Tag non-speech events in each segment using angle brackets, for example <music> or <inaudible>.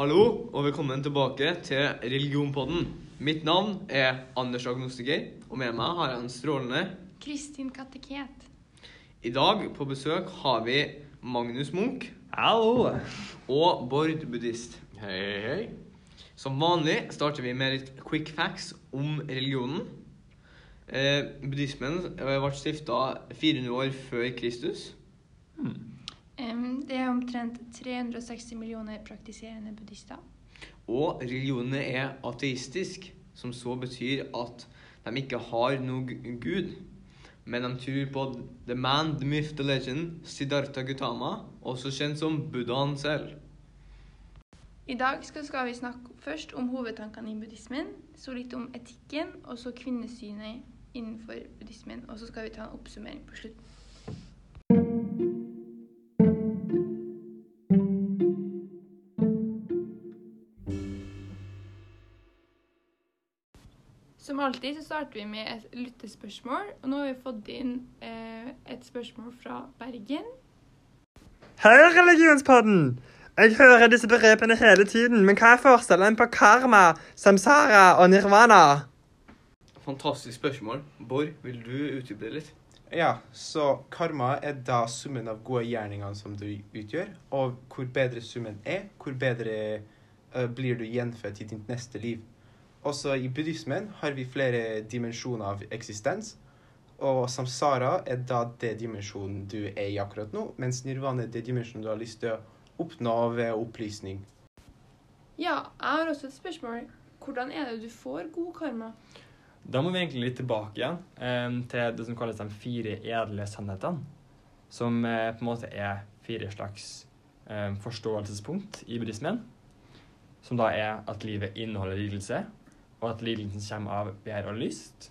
Hallo og velkommen tilbake til Religionpodden. Mitt navn er Anders Agnostiker, og med meg har jeg en strålende Kristin Kateket. I dag på besøk har vi Magnus Munch Hallo! og Bård Buddhist. Hei, hei. Som vanlig starter vi med litt quick facts om religionen. Eh, buddhismen ble stifta 400 år før Kristus. Em, det er omtrent 360 millioner praktiserende buddhister. Og religionene er ateistisk, som så betyr at de ikke har noe gud. Men de tror på the man, the myth, the legend, Siddhartha Gautama, også kjent som buddhaen selv. I dag skal vi snakke først om hovedtankene i buddhismen, så litt om etikken, og så kvinnesynet innenfor buddhismen. Og så skal vi ta en oppsummering på slutten. Som alltid så starter vi med et lyttespørsmål, og nå har vi fått inn eh, et spørsmål fra Bergen. Hei, religionspodden! Jeg hører disse begrepene hele tiden, men hva er forskjellen på karma, samsara og nirvana? Fantastisk spørsmål. Bård, vil du utdype det litt? Ja, så karma er da summen av gode gjerninger som du utgjør. Og hvor bedre summen er, hvor bedre uh, blir du gjenfødt i ditt neste liv. Også i buddhismen har vi flere dimensjoner av eksistens. Og samsara er da det dimensjonen du er i akkurat nå, mens nirvana er det dimensjonen du har lyst til å oppnå ved opplysning. Ja, jeg har også et spørsmål. Hvordan er det du får god karma? Da må vi egentlig litt tilbake igjen eh, til det som kalles de fire edle sannhetene. Som eh, på en måte er fire slags eh, forståelsespunkt i buddhismen. Som da er at livet inneholder lidelse, og at lidelsen kommer av begjær og lyst.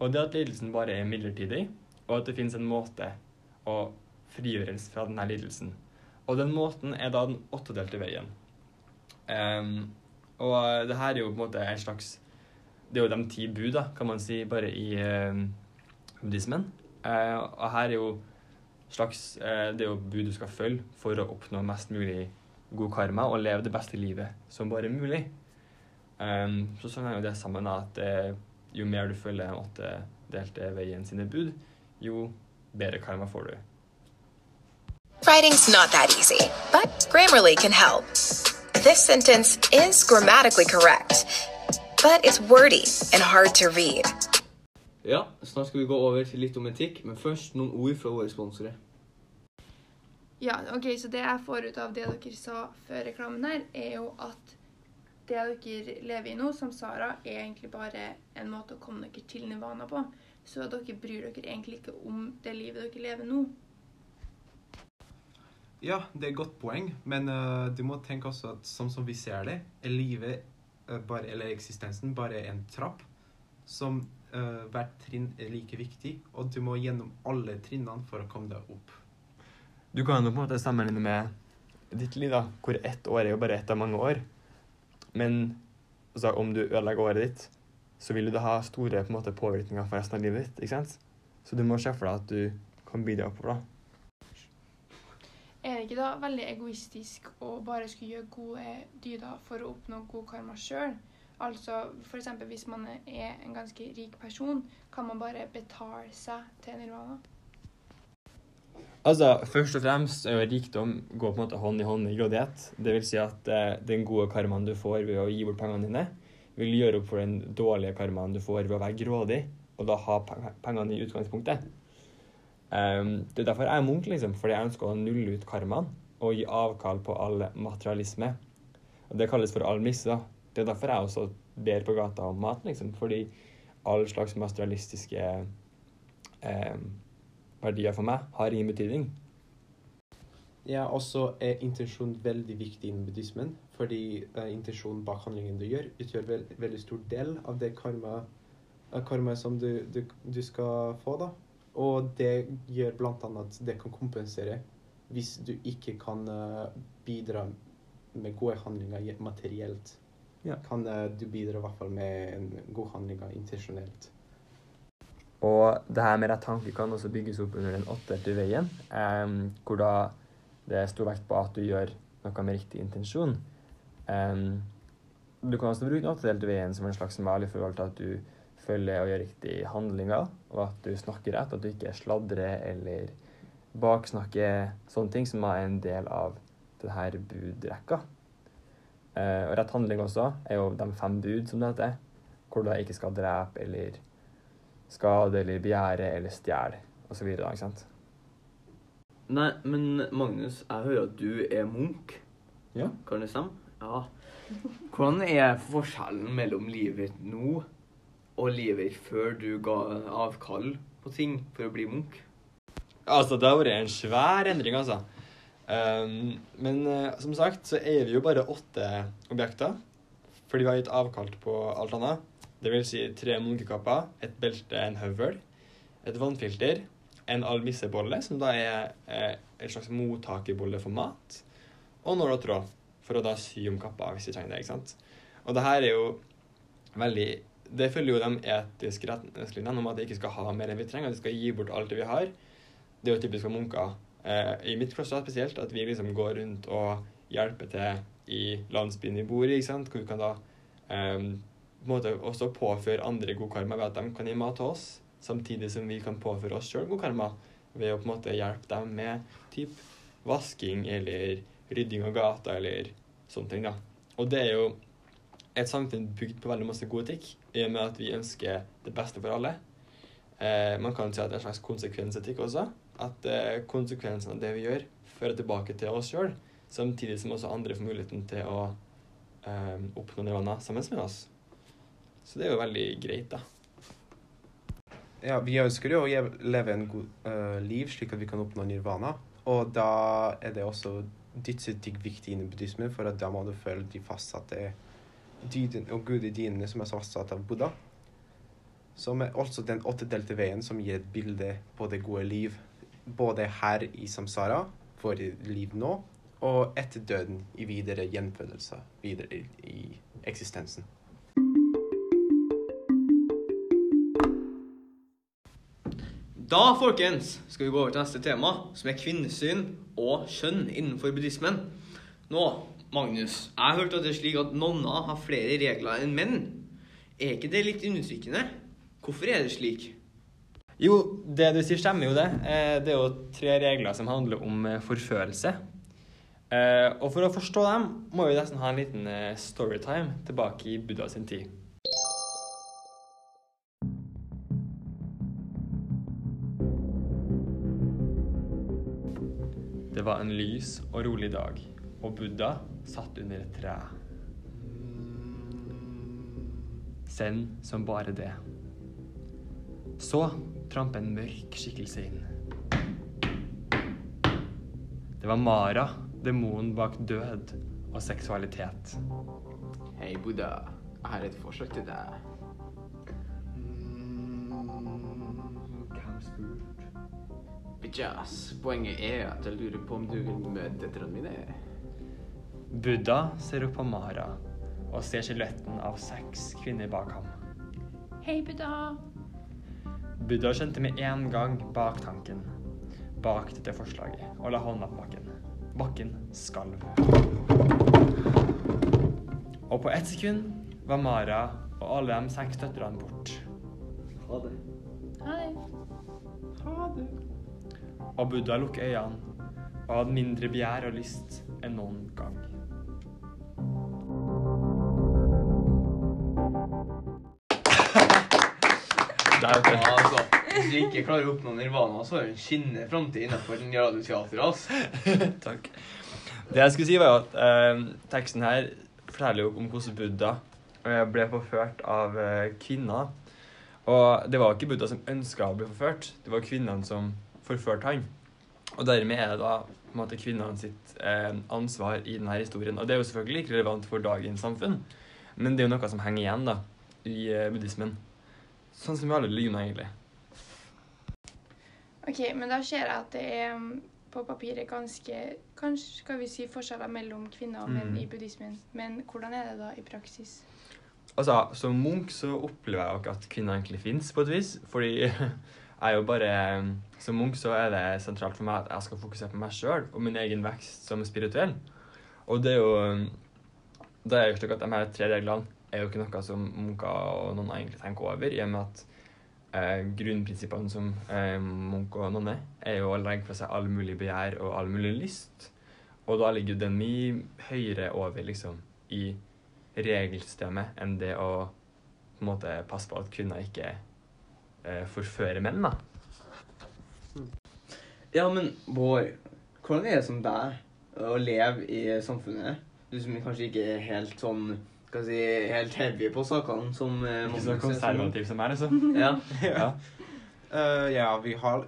Og det at lidelsen bare er midlertidig, og at det finnes en måte å frigjøres fra denne lidelsen. Og den måten er da den åttedelte veien. Um, og det her er jo på en måte en slags Det er jo de ti bud, da, kan man si, bare i eh, buddhismen. Uh, og her er jo slags uh, Det er jo bud du skal følge for å oppnå mest mulig god karma og leve det beste livet som bare er mulig. Um, så sånn er jo det sammen at eh, jo mer du følger åtte delte veien sine bud, jo bedre karma får du. Writing's not that easy, but Grammarly can help. This sentence is grammatically correct, but it's wordy and hard to read. Ja, snart skal vi gå over til litt om etikk, men først noen ord fra våre sponsorer. Ja, ok, så det jeg får ut av det dere sa før reklamen her, er jo at det dere lever i nå, samsara, er egentlig bare en måte å komme dere til nirvana på. Så dere bryr dere egentlig ikke om det livet dere lever nå. Ja, det er et godt poeng, men uh, du må tenke også at sånn som vi ser det, er livet uh, bare, eller eksistensen bare en trapp som uh, hvert trinn er like viktig, og du må gjennom alle trinnene for å komme deg opp. Du kan jo på en måte sammenligne med ditt liv, da, hvor ett år er jo bare ett av mange år. Men altså, om du ødelegger året ditt, så vil du ha store på måte, påvirkninger for resten av livet ditt. ikke sant? Så du må se for deg at du kan bidra oppover. da. Er det ikke da veldig egoistisk å bare skulle gjøre gode dyder for å oppnå god karma sjøl? Altså f.eks. hvis man er en ganske rik person, kan man bare betale seg til nirvana? Altså, Først og fremst er jo rikdom går på en måte hånd i hånd med grådighet. Det vil si at eh, den gode karmaen du får ved å gi bort pengene dine, vil gjøre opp for den dårlige karmaen du får ved å være grådig, og da ha pengene i utgangspunktet. Um, det er derfor jeg er munk, liksom, fordi jeg ønsker å nulle ut karmaen og gi avkall på all materialisme. Og Det kalles for almisse. Det er derfor jeg også ber på gata om mat, liksom, fordi all slags materialistiske eh, verdier for meg har ingen betydning. Ja, også er intensjon veldig viktig innen buddhismen, fordi eh, intensjonen bak handlingen du gjør, utgjør vel, veldig stor del av det karma, av karma som du, du, du skal få, da. Og det gjør annet at det kan kompensere hvis du ikke kan uh, bidra med gode handlinger materielt. Ja. Kan uh, du bidra i hvert fall med en god handling intensjonelt. Og det her med rett tanke kan også bygges opp under den åttedelte veien, em, hvor da det er stor vekt på at du gjør noe med riktig intensjon. Em, du kan også bruke den åttedelte veien som en slags mal i forhold til at du følger og gjør riktige handlinger, og at du snakker rett, at du ikke sladrer eller baksnakker sånne ting som er en del av denne budrekka. Eh, og rett handling også er jo de fem bud, som det heter, hvor du ikke skal drepe eller skade eller begjære eller stjele osv. Ikke sant? Nei, men Magnus, jeg hører at du er munk. Ja. Kan det stemme? Ja. Hvordan er forskjellen mellom livet nå og livet før du ga avkall på ting for å bli munk? Altså, det har vært en svær endring, altså. Um, men uh, som sagt så eier vi jo bare åtte objekter, fordi vi har gitt avkall på alt annet. Det vil si tre munkekapper, et belte, en høvel, et vannfilter, en almissebolle, som da er eh, en slags mottakerbolle for mat, og nål og tråd, for å da sy om kappa hvis vi trenger det, ikke sant? Og det her er jo veldig Det følger jo de etiske retningslinjene om at vi ikke skal ha mer enn vi trenger, at vi skal gi bort alt det vi har. Det er jo typisk for munker. Eh, I mitt kloster spesielt, at vi liksom går rundt og hjelper til i landsbyen vi bor i, ikke sant? hvor vi kan da eh, måte også påføre andre god karma ved at de kan gi mat til oss, samtidig som vi kan påføre oss sjøl god karma ved å på en måte hjelpe dem med typ vasking eller rydding av gata eller sånne ting. da. Og det er jo et samfunn bygd på veldig masse god etikk, i og med at vi ønsker det beste for alle. Eh, man kan si at det er en slags konsekvensetikk også. At eh, konsekvensen av det vi gjør, fører tilbake til oss sjøl, samtidig som også andre får muligheten til å eh, oppnå nirvana sammen med oss. Så det er jo veldig greit, da. Ja, vi ønsker jo å leve en god uh, liv slik at vi kan oppnå nirvana. Og da er det også dydsetikk viktig innen buddhismen, for at da må du følge de fastsatte dydene og gudedynene som er fastsatt av Buddha. Som er også den åttedelte veien som gir et bilde på det gode liv. Både her i samsara, for liv nå, og etter døden i videre gjenfødelse, videre i eksistensen. Da, folkens, skal vi gå over til neste tema, som er kvinnesyn og kjønn innenfor buddhismen. Nå, Magnus, jeg har hørt at det er slik at nonner har flere regler enn menn. Er ikke det litt undertrykkende? Hvorfor er det slik? Jo, det du sier stemmer jo det. Eh, Det er jo tre regler som handler om eh, forførelse. Eh, Og for å forstå dem, må vi nesten ha en liten storytime tilbake i Buddha sin tid. Det var en lys og rolig dag, og Buddha satt under et tre. Zen som bare det. Så tramp en mørk skikkelse inn. Det var Mara, demonen bak død og seksualitet. Hei, Buddha. Jeg har et forslag til deg. Bitches. Poenget er at jeg lurer på om du vil møte døtrene mine. Buddha ser opp på Mara og ser skjeletten av seks kvinner bak ham. Hei, Buddha. Buddha skjønte med en gang baktanken bak dette forslaget og la hånda på bakken. Bakken skalv. Og på ett sekund var Mara og alle de seks døtrene bort. Ha det. Ha det. Og Buddha lukket øynene og hadde mindre begjær og lyst enn noen gang. Der, Ja, altså, hvis du ikke klarer å oppnå nirvana, så er det en skinnende framtid innenfor den radioteateret. Altså. <laughs> Takk. Det jeg skulle si, var jo at eh, teksten her forteller jo om hvordan Buddha eh, ble forført av eh, kvinner. Og det var ikke Buddha som ønska å bli forført, det var kvinnene som forførte han. Og dermed er det da på en måte kvinnene sitt eh, ansvar i denne historien. Og det er jo selvfølgelig ikke relevant for dagens samfunn, men det er jo noe som henger igjen da, i eh, buddhismen. Sånn som i alle religioner, egentlig. Ok, men da ser jeg at det er um, på papiret ganske Kanskje skal vi si forskjeller mellom kvinner og menn Mm. i buddhismen. Men hvordan er det da i praksis? Altså, Som munk så opplever jeg jo ikke at kvinner egentlig fins, på et vis. Fordi <laughs> er jo bare Som munk så er det sentralt for meg at jeg skal fokusere på meg sjøl og min egen vekst som spirituell. Og det er jo Da er jo slik at de her tre reglene er jo ikke noe som munker og nonner egentlig tenker over, i og med at eh, grunnprinsippene som eh, munk og nonne er jo å legge fra seg all mulig begjær og all mulig lyst. Og da ligger den mye høyere over liksom i regelsystemet enn det å på en måte passe på at kvinner ikke eh, forføre menn, da. Ja, men Bård, hvordan er det som deg å leve i samfunnet? Du som kanskje ikke er helt sånn skal si, helt heavy på sakene som eh, Ikke så konservativ som meg, liksom. Ja. <laughs> Ja. Uh, ja, vi har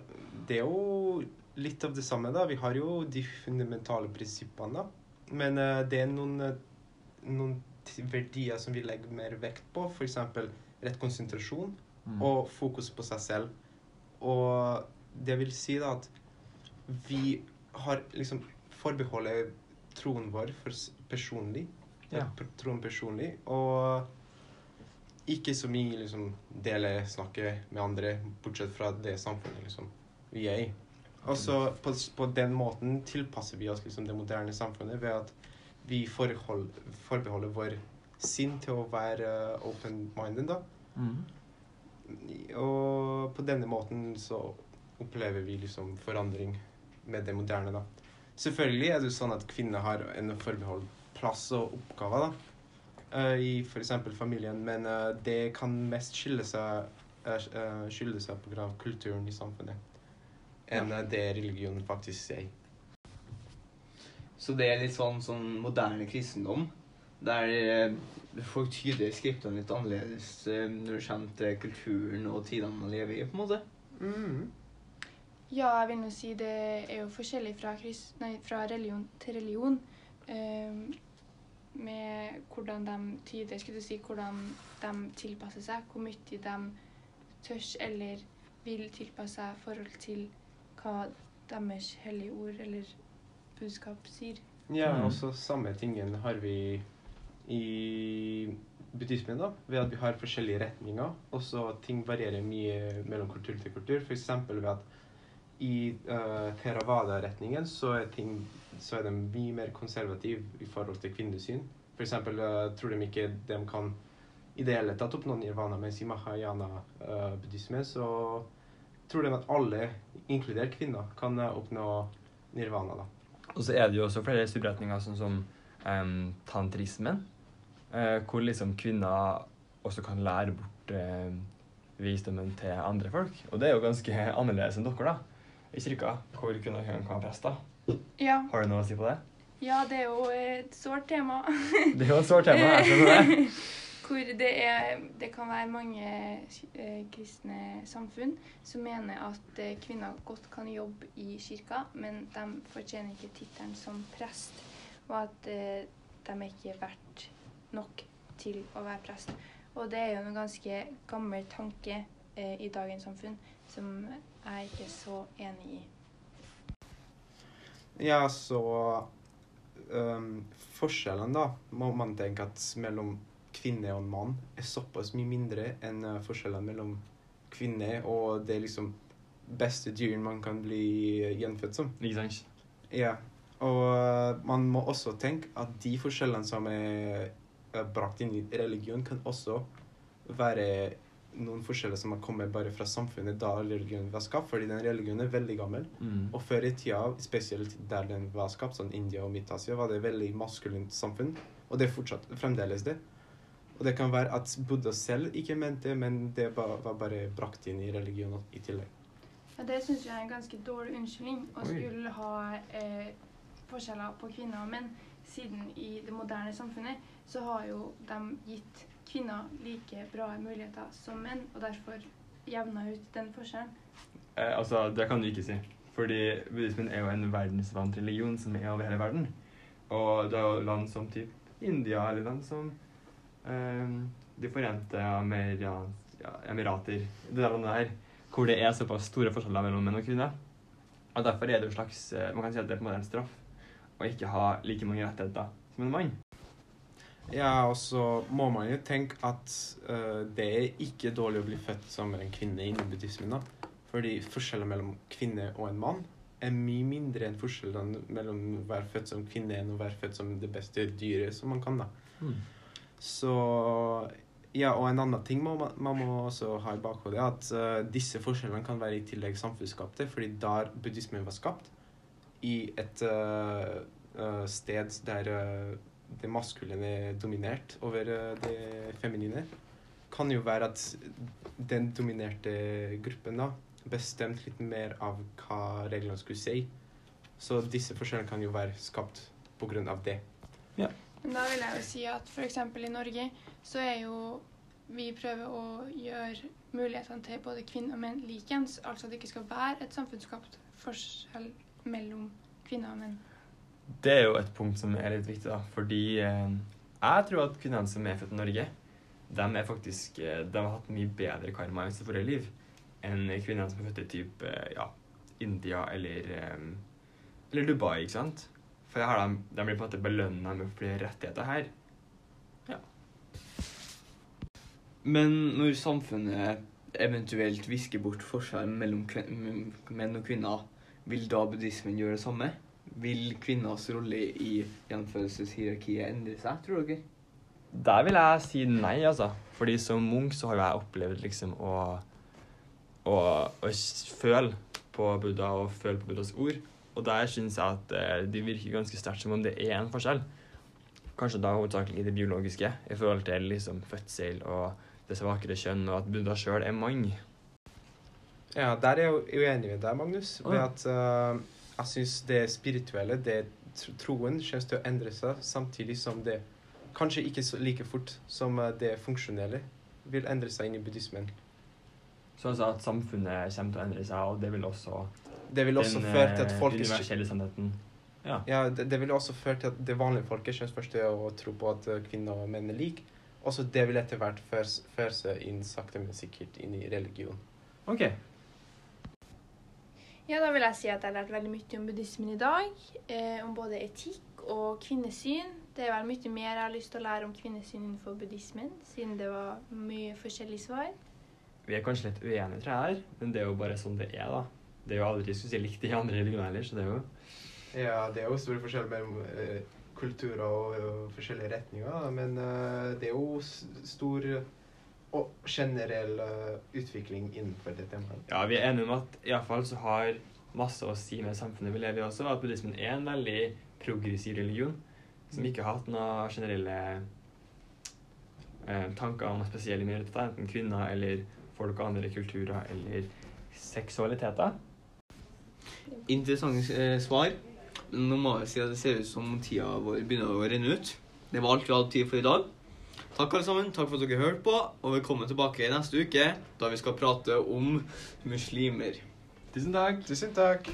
Det er jo litt av det samme, da. Vi har jo de fundamentale prinsippene, da. Men uh, det er noen, eh, noen verdier som vi legger mer vekt på. F.eks. rett konsentrasjon Mm. og fokus på seg selv. Og det vil si da at vi har liksom forbeholdet troen vår for personlig. Ja. Troen personlig. Og ikke så mye liksom dele snakket med andre, bortsett fra det samfunnet liksom vi er i. Og så på, på den måten tilpasser vi oss liksom det moderne samfunnet ved at vi forbeholder vår sinn til å være uh, open-minded, da. Mm. Og på denne måten så opplever vi liksom forandring med det moderne, da. Selvfølgelig er det jo sånn at kvinner har en forbeholdt plass og oppgaver, da. eh, I f.eks. familien, men eh, det kan mest skylde seg, eh, skylde seg på grunn av kulturen i samfunnet enn det religionen faktisk sier. Så det er litt sånn, sånn moderne kristendom, der eh, folk tyder skriptene litt annerledes eh, når det kommer til kulturen og tidene man lever i, på en måte. Mm. Ja, jeg vil nå si det er jo forskjellig fra, krist, nei, fra religion til religion. Um, med hvordan de tyder, skulle du si, hvordan de tilpasser seg. Hvor mye de tør eller vil tilpasse seg i forhold til hva deres hellige ord eller budskap sier. Ja, Mm. også samme tingen har vi i buddhismen, da. Ved at vi har forskjellige retninger. Også ting varierer mye mellom kultur til kultur. F.eks. ved at i uh, Theravada-retningen så så er de mye mer konservative i forhold til kvinnesyn. F.eks. Uh, tror de ikke de kan i det hele tatt oppnå nirvana, mens i mahayana-buddhisme så tror de at alle, inkludert kvinner, kan uh, oppnå nirvana. da. Og så er det jo også flere subretninger, sånn som um, tantrismen, eh, hvor liksom kvinner også kan lære bort eh, visdommen til andre folk. Og det er jo ganske <laughs> annerledes enn dere, da. I kirka, hvor kvinner kan være prester. Ja, Har du noe å si på det? ja det er jo et sårt tema. <laughs> Det er jo et sårt tema, jeg skjønner det. <laughs> Hvor det, er, det kan være mange eh, kristne samfunn som mener at eh, kvinner godt kan jobbe i kirka, men de fortjener ikke tittelen som prest, og at eh, de er ikke verdt nok til å være prest. Og det er jo en ganske gammel tanke eh, i dagens samfunn som jeg ikke er så enig i. Ja, så um, Forskjellen, da, må man tenke at mellom kvinne og mann er såpass mye mindre enn uh, forskjellen mellom kvinne og det liksom beste dyret man kan bli gjenfødt som. Ikke sant? Ja. Og uh, man må også tenke at de forskjellene som er brakt inn i religion, kan også være noen forskjeller som har kommet bare fra samfunnet da religionen var skapt, fordi den religionen er veldig gammel. Mm. Og før i tida, spesielt der den var skapt, sånn India og Midt-Asia, var det et veldig maskulint samfunn. Og det er fortsatt fremdeles det. Og det kan være at Buddha selv ikke mente det, men det ba- var bare brakt inn i religionen i tillegg. Ja, det syns jeg er en ganske dårlig unnskyldning å skulle ha eh, forskjeller på kvinner og menn, siden i det moderne samfunnet så har jo de gitt kvinner like bra muligheter som menn, og derfor jevna ut den forskjellen. Eh, altså, det kan du ikke si. Fordi buddhismen er jo en verdensvant religion som er over hele verden. Og det er jo land som typ India, eller land som eh, De forente emirater, det der landet her, hvor det er såpass store forskjeller mellom menn og kvinner. Og derfor er det jo slags eh, Man kan si at det er på en måte en straff å ikke ha like mange rettigheter som en mann. Ja, og så må man jo tenke at uh, det er ikke dårlig å bli født som en kvinne innen buddhismen. da. Fordi forskjellen mellom kvinne og en mann er mye mindre enn forskjellen mellom å være født som kvinne enn å være født som det beste dyret som man kan. da. Mm. Så Ja, og en annen ting må man, man må også ha i bakhodet, at uh, disse forskjellene kan være i tillegg samfunnsskapte, fordi da buddhismen var skapt, i et uh, sted der det maskuline er dominert over eh, det feminine, kan jo være at den dominerte gruppen da bestemte litt mer av hva reglene skulle si. Så disse forskjellene kan jo være skapt av det. Men da vil jeg jo si at f.eks. i Norge så er jo vi prøver å gjøre mulighetene til både kvinner og menn likens. Altså at det ikke skal være et samfunnsskapt forskjell mellom kvinner og menn. Det er jo et punkt som er litt viktig, da. Fordi eh, jeg tror at kvinnene som er født i Norge, de er faktisk eh, De har hatt mye bedre karma i sitt forrige liv enn kvinnene som er født i typ eh, ja, India eller eh, Eller Dubai, ikke sant? For de, de blir på en måte belønna med flere rettigheter her. Men når samfunnet eventuelt visker bort forskjellen mellom menn og kvinner, vil da buddhismen gjøre det samme? Vil kvinners rolle i gjenfødelseshierarkiet endre seg, tror dere? Der vil jeg si nei, altså. Fordi som munk så har jo jeg opplevd liksom å, å, å føle på Buddha og føle på Buddhas ord. Og der syns jeg at eh, det virker ganske sterkt som om det er en forskjell. Kanskje da hovedsakelig i det biologiske, i forhold til liksom fødsel og det svakere kjønn, og at Buddha sjøl er mann. Ja, der er jeg uenig med deg, Magnus. Ved at eh, jeg syns det spirituelle, det tr- troen, kommer til å endre seg, samtidig som det kanskje ikke like fort som eh, det funksjonelle vil endre seg inn i buddhismen. Så altså at samfunnet kommer til å endre seg, og det vil også Det vil også føre til at eh, folk er universelle sannheten. Ja. Ja, det, det vil også føre til at det vanlige folket kommer først til å tro på at eh, kvinner og menn er like. Også det vil etter hvert føre seg inn sakte, men sikkert inn i religion. OK. Ja, da vil jeg si at jeg har lært veldig mye om buddhismen i dag. Eh, om både etikk og kvinnesyn. Det er vel mye mer jeg har lyst til å lære om kvinnesyn innenfor buddhismen, siden det var mye forskjellige svar. Vi er kanskje litt uenige, tror jeg, her, men det er jo bare sånn det er, da. Det er jo aldri skulle si likt i andre religioner heller, så det er jo Ja, det er jo store forskjeller mellom uh, kulturer og, og forskjellige retninger, men uh, det er jo stor stor og generell eh, utvikling innenfor det temaet. Ja, vi er enige om at iallfall så har masse å si med samfunnet vi lever i også, at buddhismen er en veldig progressiv religion som ikke har hatt noen generelle eh, tanker om spesielle minoriteter, enten kvinner eller folk av andre kulturer eller seksualiteter. Interessante eh, svar. Men nå må jeg si at det ser ut som tida vår begynner å renne ut. Det var alt vi hadde tid for i dag. Takk alle sammen, takk for at dere hørte på, og velkommen tilbake neste uke, da vi skal prate om muslimer. Tusen takk. Tusen takk.